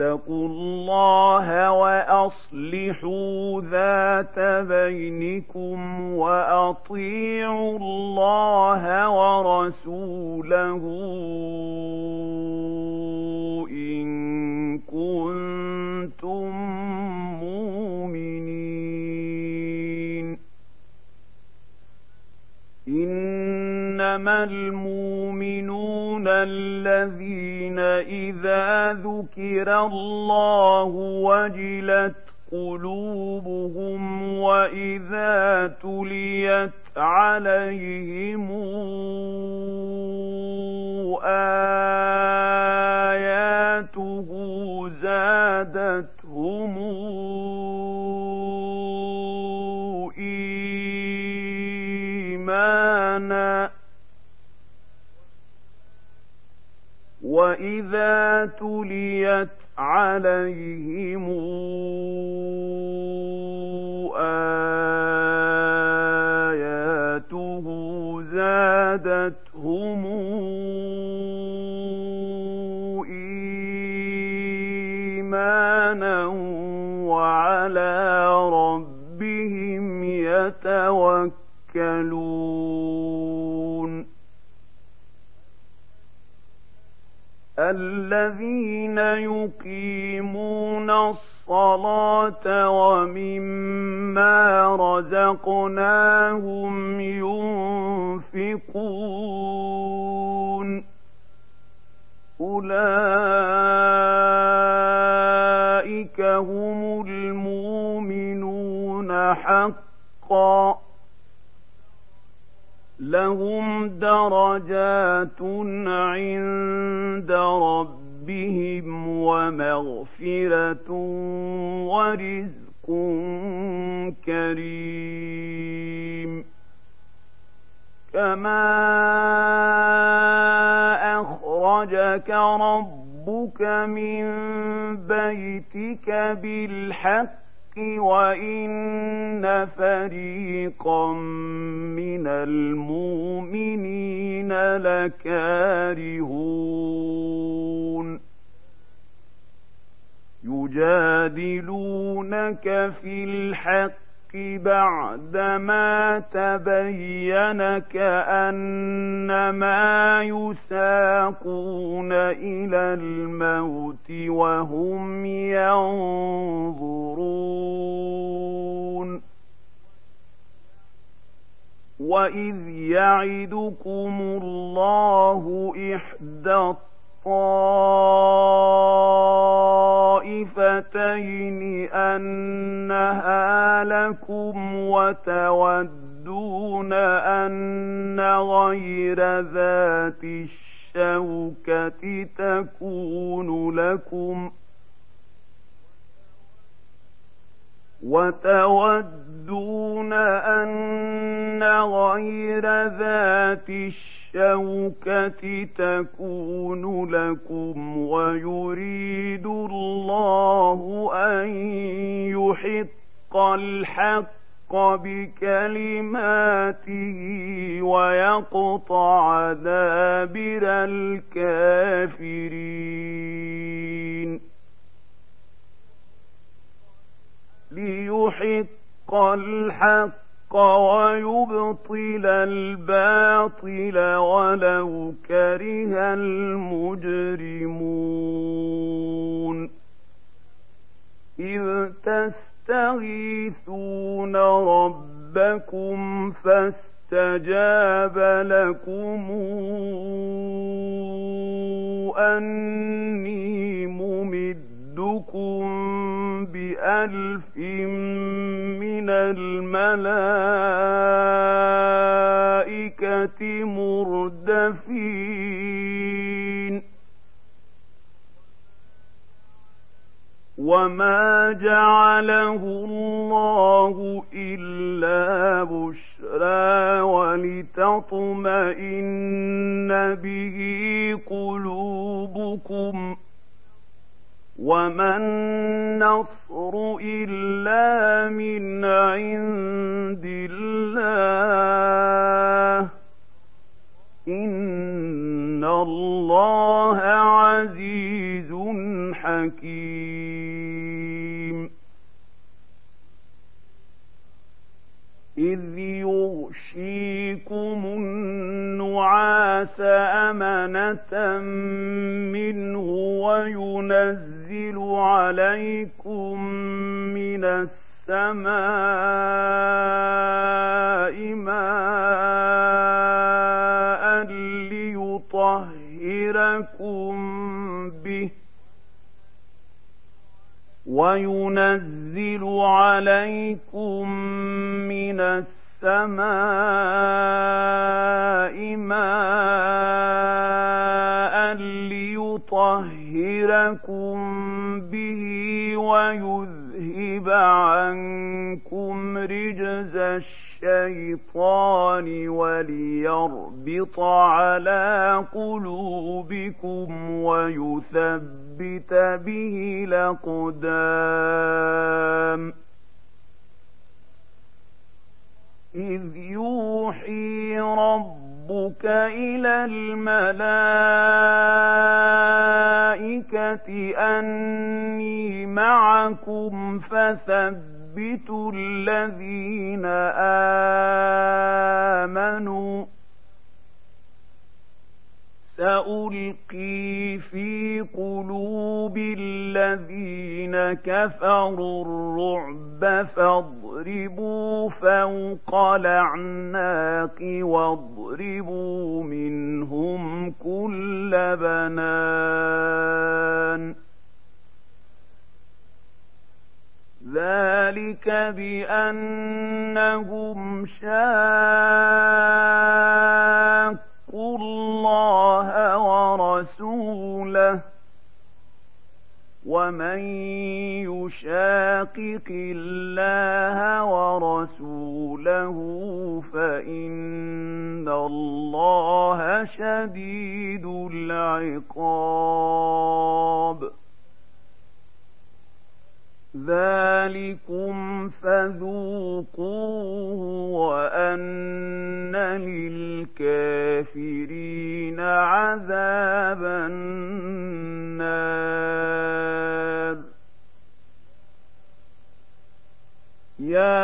الله وأصلحوا ذات بينكم وأطيعوا الله ورسوله إن كنتم مؤمنين. إنما المؤمنون الذين إذا ذكر الله وجلت قلوبهم وإذا تليت عليهم آياته زادتهم واذا تليت عليهم اياته زادتهم ايمانا وعلى ربهم يتوكلون الذين يقيمون الصلاة ومما رزقناهم ينفقون أولئك هم المؤمنون حقا لهم درجات عند ربهم ومغفرة ورزق كريم. كما أخرجك ربك من بيتك بالحق وإن فريقا من المؤمنين لكارهون يجادلونك في الحق بعدما تبين كأنما يساقون إلى الموت وهم ينظرون. وإذ يعدكم الله إحدى الطائفتين أنها لكم وتودون أن غير ذات الشوكة تكون لكم وتودون أن غير ذات الشوكة الشوكة تكون لكم ويريد الله أن يحق الحق بكلماته ويقطع دابر الكافرين. ليحق الحق ويبطل الباطل ولو كره المجرمون. إذ تستغيثون ربكم فاستجاب لكم أني يمدكم بألف من الملائكة مردفين وما جعله الله إلا بشرى ولتطمئن به قلوبكم ۖ وما النصر إلا من عند الله إن الله عزيز حكيم إذ يغشيكم النعاس أمنة منه وينزل عليكم من السماء ماء ليطهركم به وينزل عليكم من السماء ماء ليطهركم به ويذهب عنكم رجز الشيطان وليربط على قلوبكم ويثبت به الأقدام إذ يوحي ربك إلى الملائكة أني معكم فثبتوا الذين آمنوا. سألقي في قلوب الذين كفروا الرعب فاضربوا فوق الأعناق واضربوا منهم كل بنان. ذلك بأنهم شاقوا الله ورسوله. ومن يشاقق الله ورسوله فإن الله شديد العقاب ذلكم فذوقوه وأن للكافرين عذاب النار يا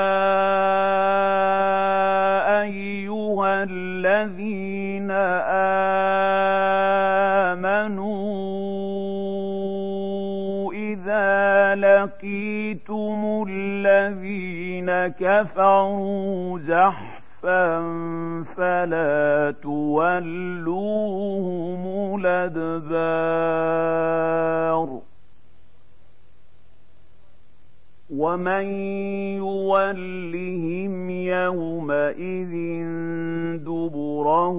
أيها الذين آمنوا لقيتم الذين كفروا زحفا فلا تولوهم الأدبار ومن يولهم يومئذ دبره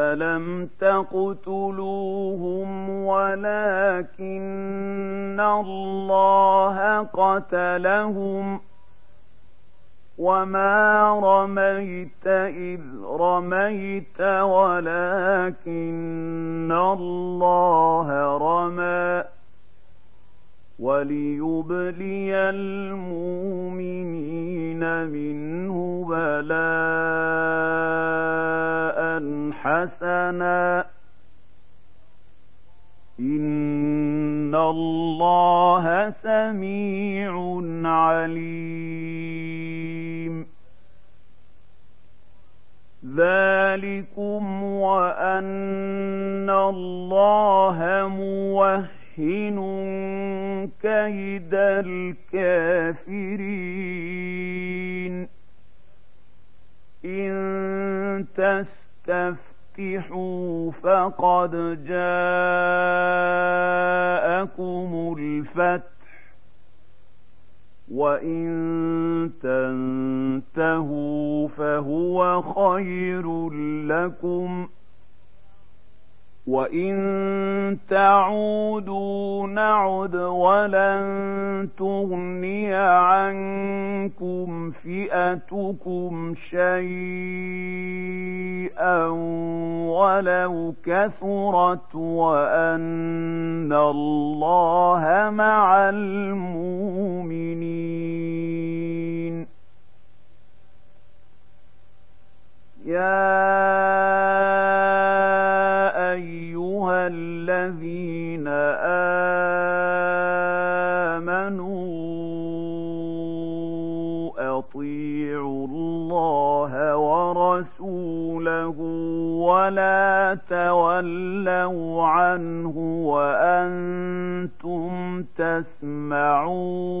فلم تقتلوهم ولكن الله قتلهم وما رميت إذ رميت ولكن الله رمى وليبلي المؤمنين منه بلاء حسنا. إن الله سميع عليم. ذلكم وأن الله موهن كيد الكافرين. إن تستفتحوا فقد جاءكم الفتح وإن تنتهوا فهو خير لكم ۖ. وإن تعودوا نعد ولن تغني عنكم فئتكم شيئا ولو كثرت وأن الله مع المؤمنين يا الذين آمنوا أطيعوا الله ورسوله ولا تولوا عنه وأنتم تسمعون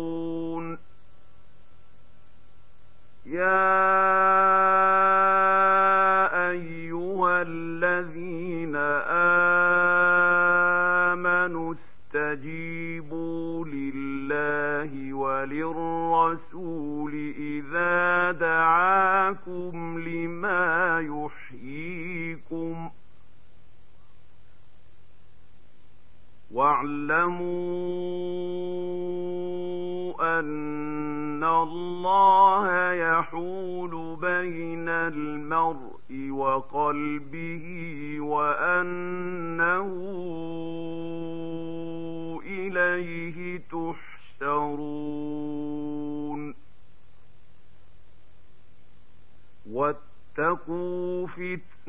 يا أيها الذين آمنوا استجيبوا لله وللرسول إذا دعاكم لما يحييكم واعلموا أن الله يحول بين المرء وقلبه وأنه إليه تحشرون. واتقوا فتنة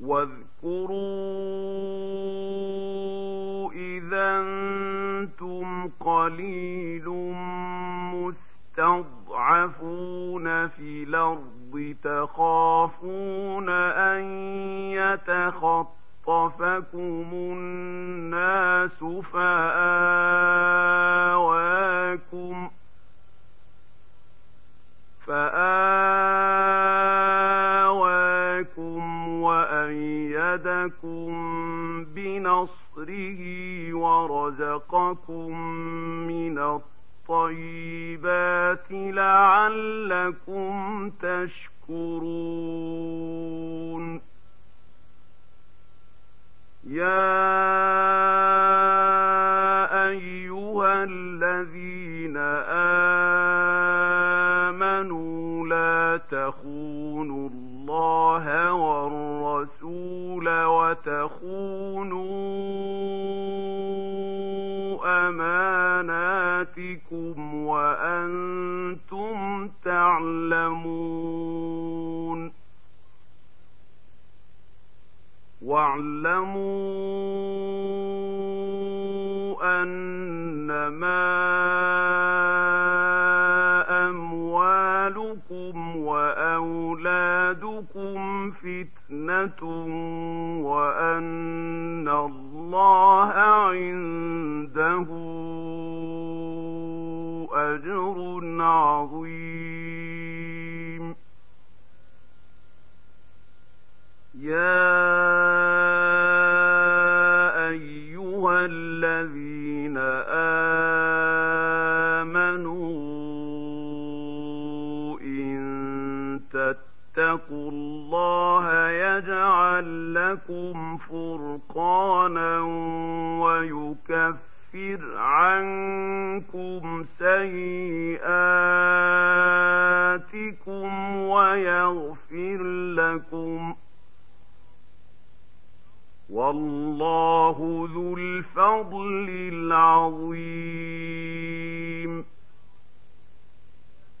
واذكروا إذا أنتم قليل مستضعفون في الأرض تخافون أن يتخطفكم الناس فآواكم وأيدكم بنصره ورزقكم من الطيبات لعلكم تشكرون يا وتخونوا أماناتكم وأنتم تعلمون. واعلموا أنما أموالكم وأولادكم فتنة وأن الله عنده أجر عظيم. يا لكم فرقانا ويكفر عنكم سيئاتكم ويغفر لكم والله ذو الفضل العظيم.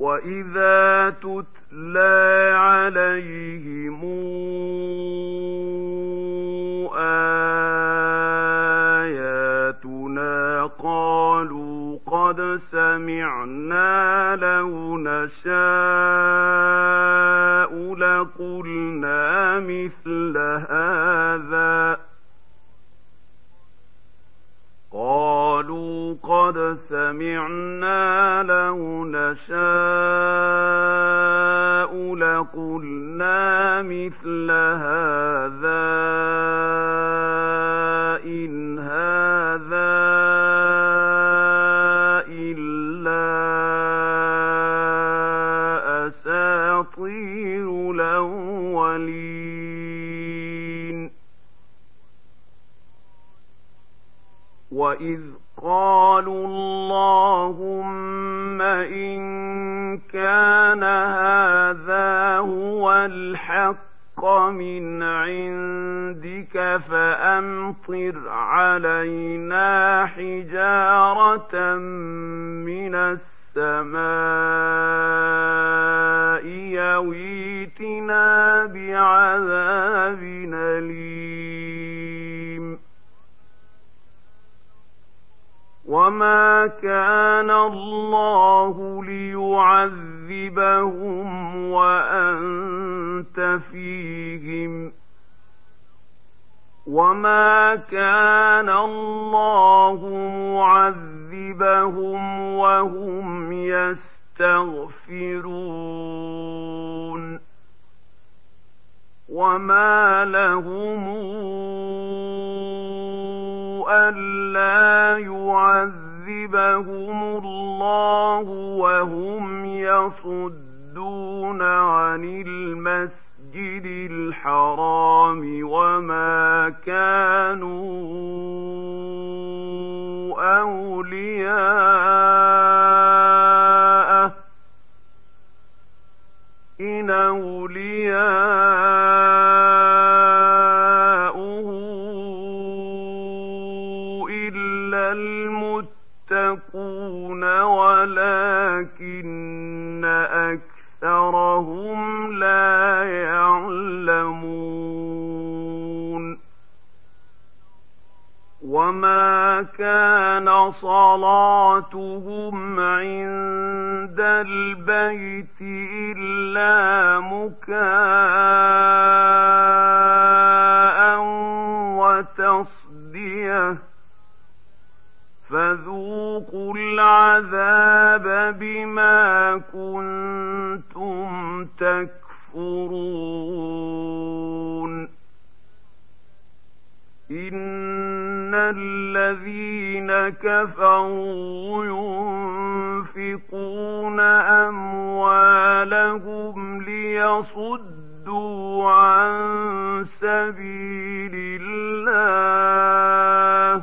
واذا تتلى عليهم اياتنا قالوا قد سمعنا لو نشاء لقلنا وإذ الله ليعذبهم وأنت فيهم وما كان الله معذبهم وهم يستغفرون وما لهم ألا يعذبهم الله وهم يصدون عن المسجد الحرام وما كانوا أولياءه إن أولياؤه وما كان صلاتهم عند البيت إلا مكاء وتصديه فذوقوا العذاب بما كنتم تكفرون الذين كفروا ينفقون أموالهم ليصدوا عن سبيل الله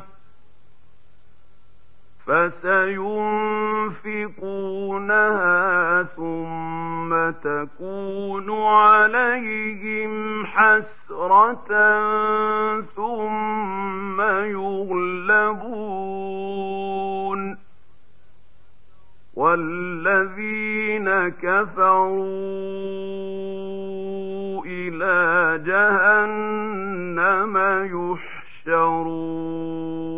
فسينفقونها ثم تكون عليهم حسرة ثم يغلبون. والذين كفروا إلى جهنم يحشرون.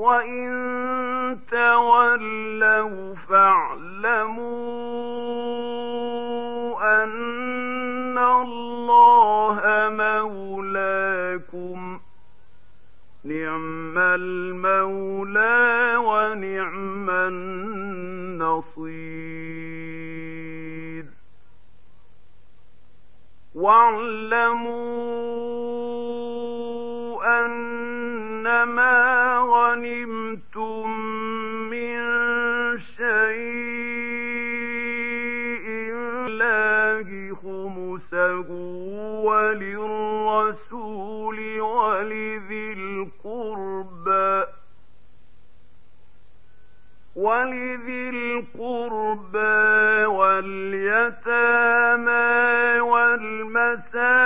وإن تولوا فاعلموا أن الله مولاكم نعم المولى ونعم النصير واعلموا ولذي القربى واليتامى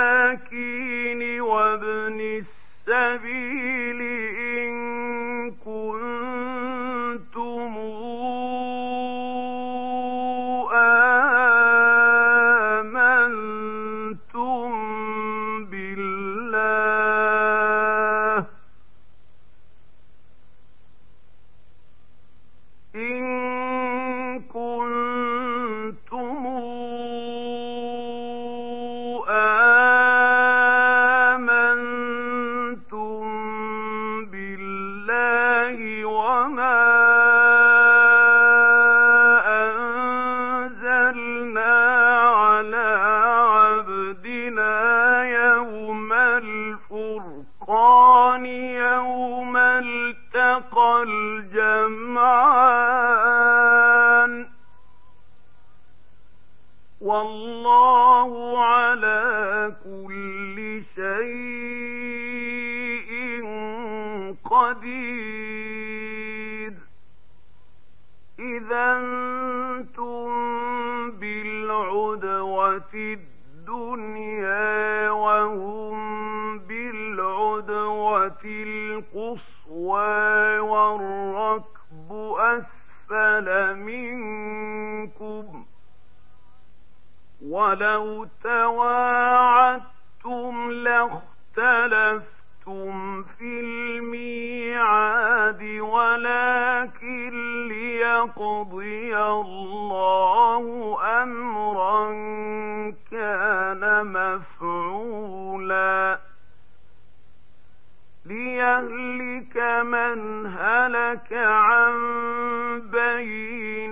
والمساكين وابن السبيل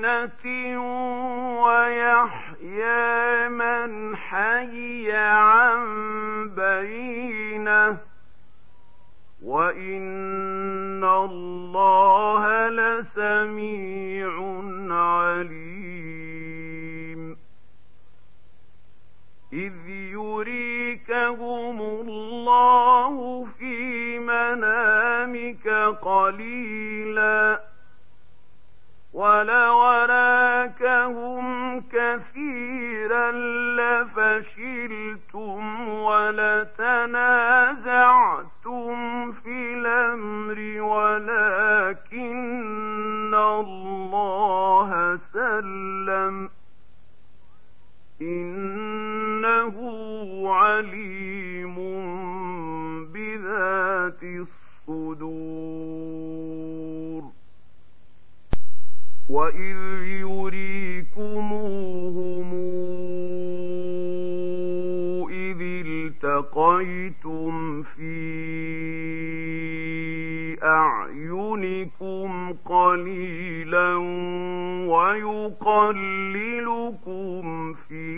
بينة ويحيى من حي عن بينة زينه وان الله لسميع عليم اذ يريكهم الله في منامك قليلا ولو راكهم كثيرا لفشلتم ولتنازعتم في الامر ولكن الله سلم انه عليم بذات الصدور وإذ يريكموهم إذ التقيتم في أعينكم قليلا ويقللكم في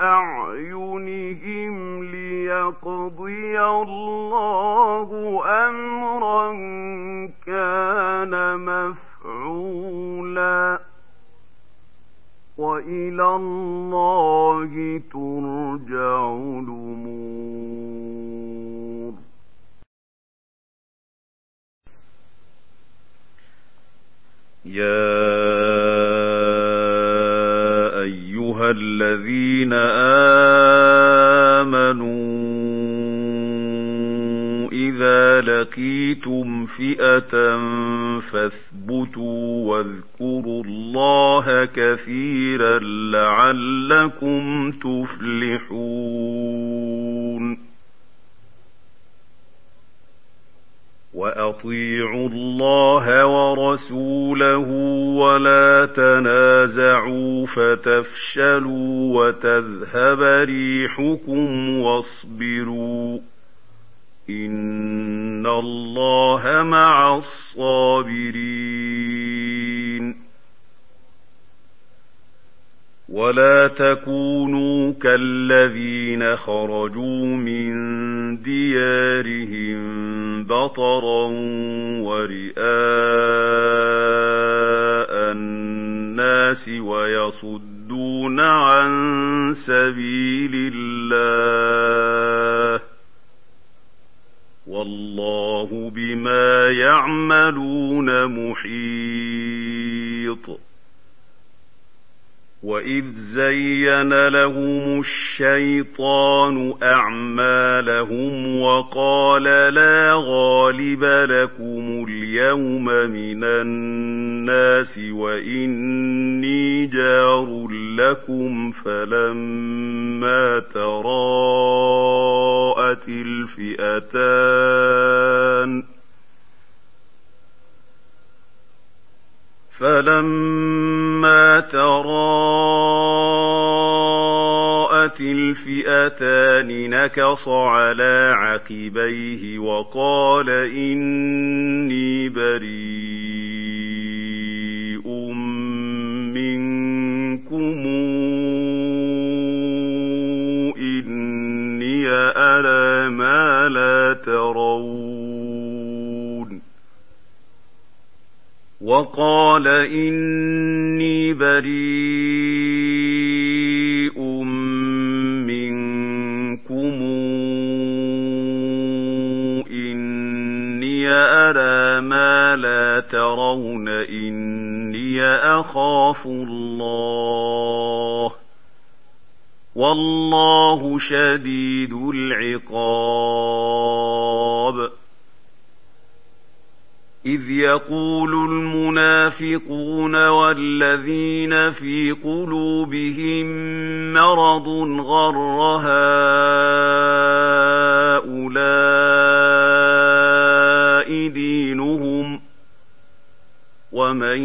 أعينهم ليقضي الله الله ترجع الأمور. يا أيها الذين آمنوا إذا لقيتم فئة فاثبتوا واذكروا الله كثيرا لعلكم تفلحون وأطيعوا الله ورسوله ولا تنازعوا فتفشلوا وتذهب ريحكم واصبروا تكونوا كالذين خرجوا من ديارهم بطرا ورئاء الناس ويصدون عن سبيل واذ زين لهم الشيطان اعمالهم وقال لا غالب لكم اليوم من الناس واني جار لكم فلما تراءت الفئتان فلما تراءت الفئتان نكص على عقبيه وقال إني بريء منكم إني أرى ما لا ترون. وقال إني بريء ترون إني أخاف الله والله شديد العقاب. إذ يقول المنافقون والذين في قلوبهم مرض غر هؤلاء ومن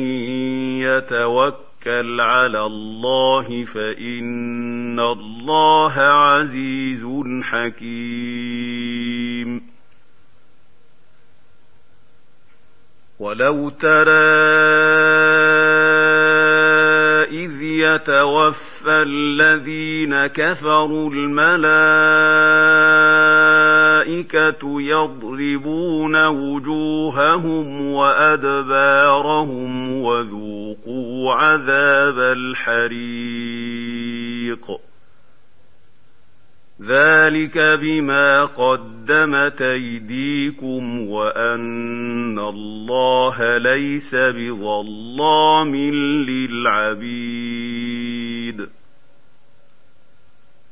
يتوكل على الله فإن الله عزيز حكيم. ولو ترى إذ يتوفى الذين كفروا الملائكة الملائكة يضربون وجوههم وأدبارهم وذوقوا عذاب الحريق. ذلك بما قدمت أيديكم وأن الله ليس بظلام للعبيد.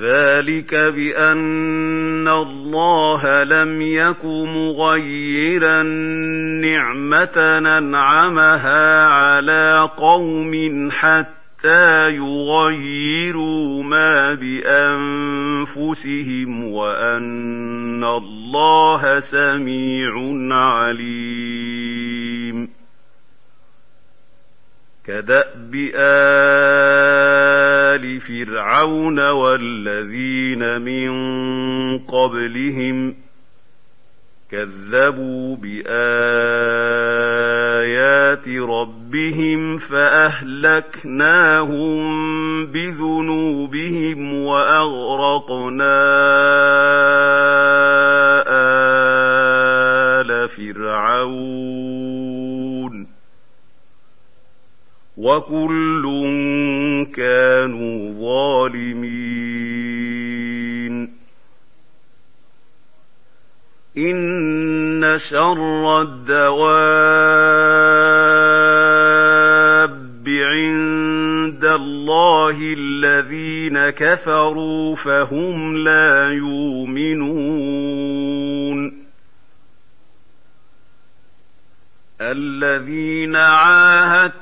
ذلك بأن الله لم يك مغيرا نعمة ننعمها على قوم حتى يغيروا ما بأنفسهم وأن الله سميع عليم. كدأب آل فرعون والذين من قبلهم كذبوا بآيات ربهم فأهلكناهم بذنوبهم وأغرقنا وكل كانوا ظالمين ان شر الدواب عند الله الذين كفروا فهم لا يؤمنون الذين عاهدت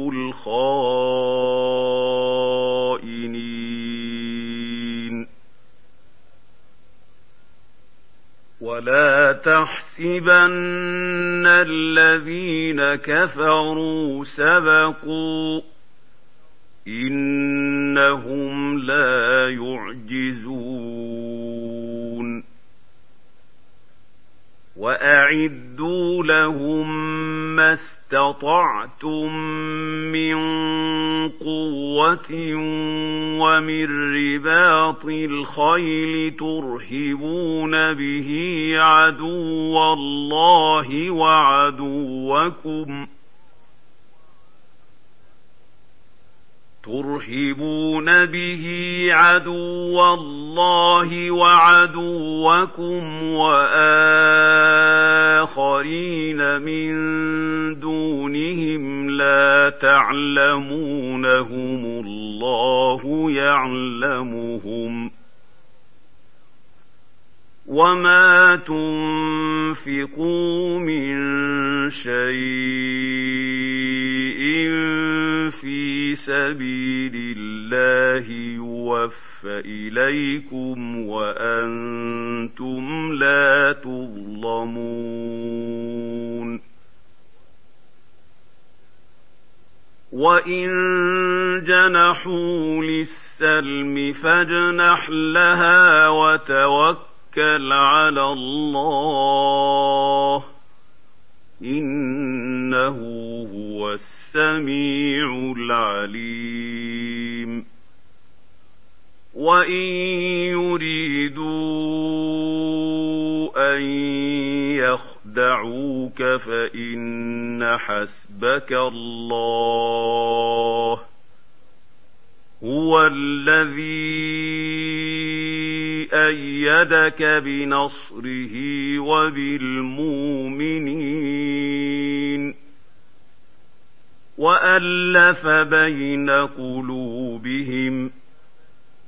تحسبن الذين كفروا سبقوا إنهم لا يعجزون. وأعدوا لهم ما استطعتم من قوة ومن رباط الخيل ترهبون به عدو الله وعدوكم ۖ ترهبون به عدو الله وعدوكم واخرين من دونهم لا تعلمونهم الله يعلمهم وما تنفقوا من شيء في سبيل الله يوفى إليكم وأنتم لا تظلمون وان جنحوا للسلم فاجنح لها وتوكل على الله إن إنه هو السميع العليم وإن يريدوا أن يخدعوك فإن حسبك الله هو الذي أيدك بنصره وبالمؤمنين وألف بين قلوبهم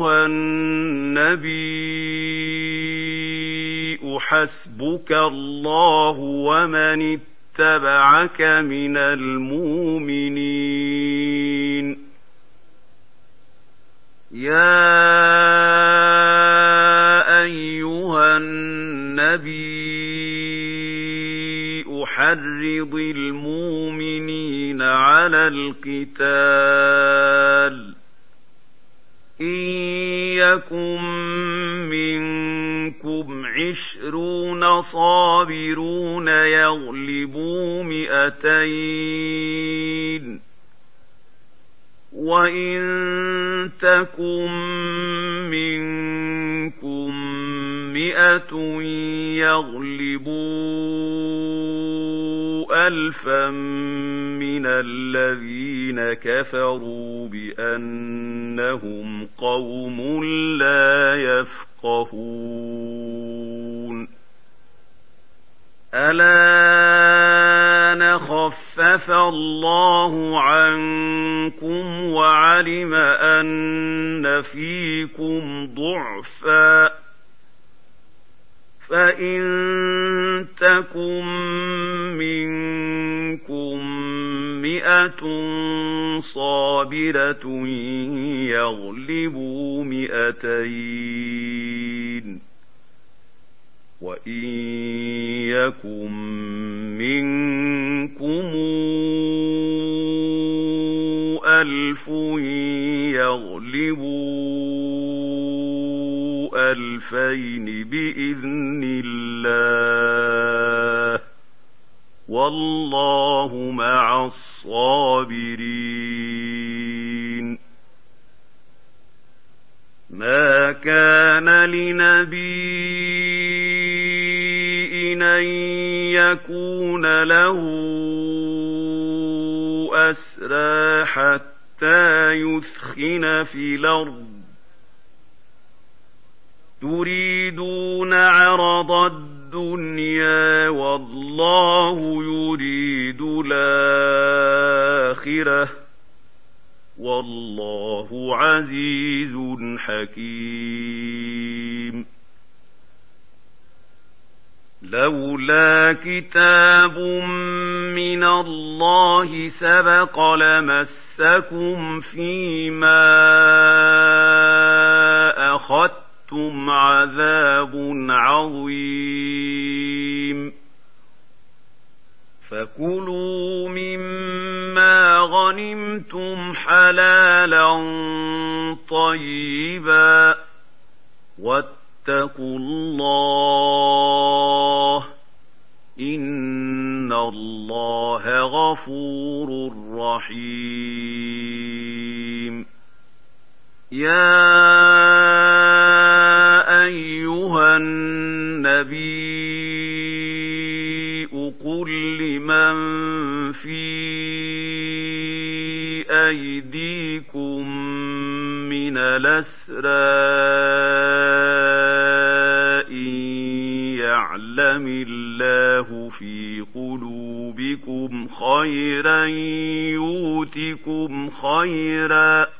أيها النبي حسبك الله ومن اتبعك من المؤمنين. يا أيها النبي أحرض المؤمنين على القتال. إن يكن منكم عشرون صابرون يغلبوا مئتين وإن تكن منكم مئة يغلبوا ألفا من الذين كفروا بأنهم قوم لا يفقهون ألا خفف الله عنكم وعلم أن فيكم ضعفا فإن تكن منكم مئة صابرة يغلبوا مئتين وإن يكن منكم ألف يغلبوا ألفين بإذن الله والله مع الصابرين. ما كان لنبي أن يكون له أسرى حتى يثخن في الأرض. تريدون عرض الدنيا والله يريد الآخرة. والله عزيز حكيم. لولا كتاب من الله سبق لمسكم فيما أخذتم عذاب عظيم. فكلوا مما غنمتم حلالا طيبا واتقوا الله إن الله غفور رحيم. يا أيها النبي قل لمن في أيديكم من الأسرى إن يعلم الله في قلوبكم خيرا يؤتكم خيرا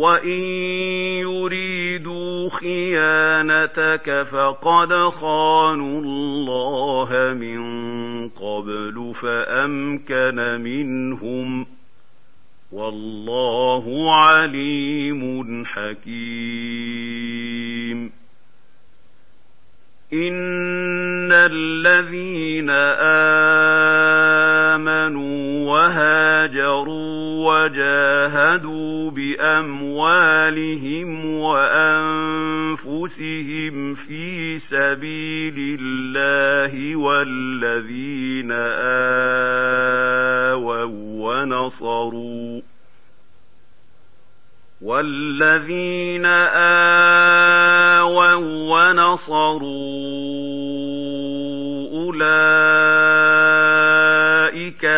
وإن يريدوا خيانتك فقد خانوا الله من قبل فأمكن منهم والله عليم حكيم. إن الذين آمنوا وهاجروا وجاهدوا بأموالهم وأنفسهم في سبيل الله والذين آووا ونصروا والذين آووا ونصروا أولئك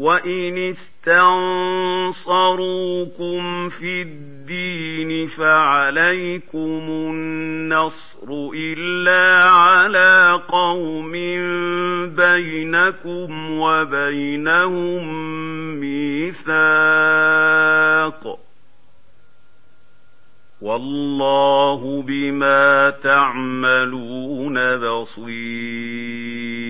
وإن استنصروكم في الدين فعليكم النصر إلا على قوم بينكم وبينهم ميثاق والله بما تعملون بصير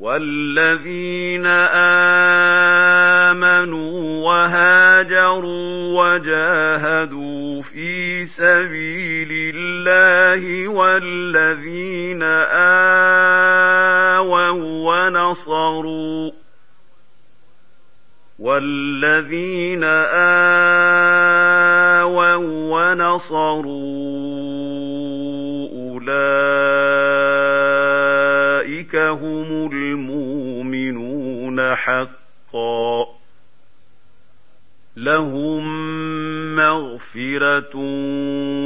والذين آمنوا وهاجروا وجاهدوا في سبيل الله والذين آووا ونصروا والذين آووا ونصروا أولئك هم المؤمنون حقا لهم مغفرة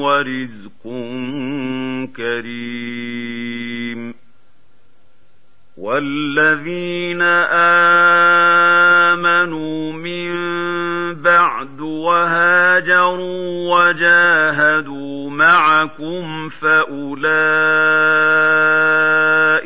ورزق كريم والذين آمنوا من بعد وهاجروا وجاهدوا معكم فأولئك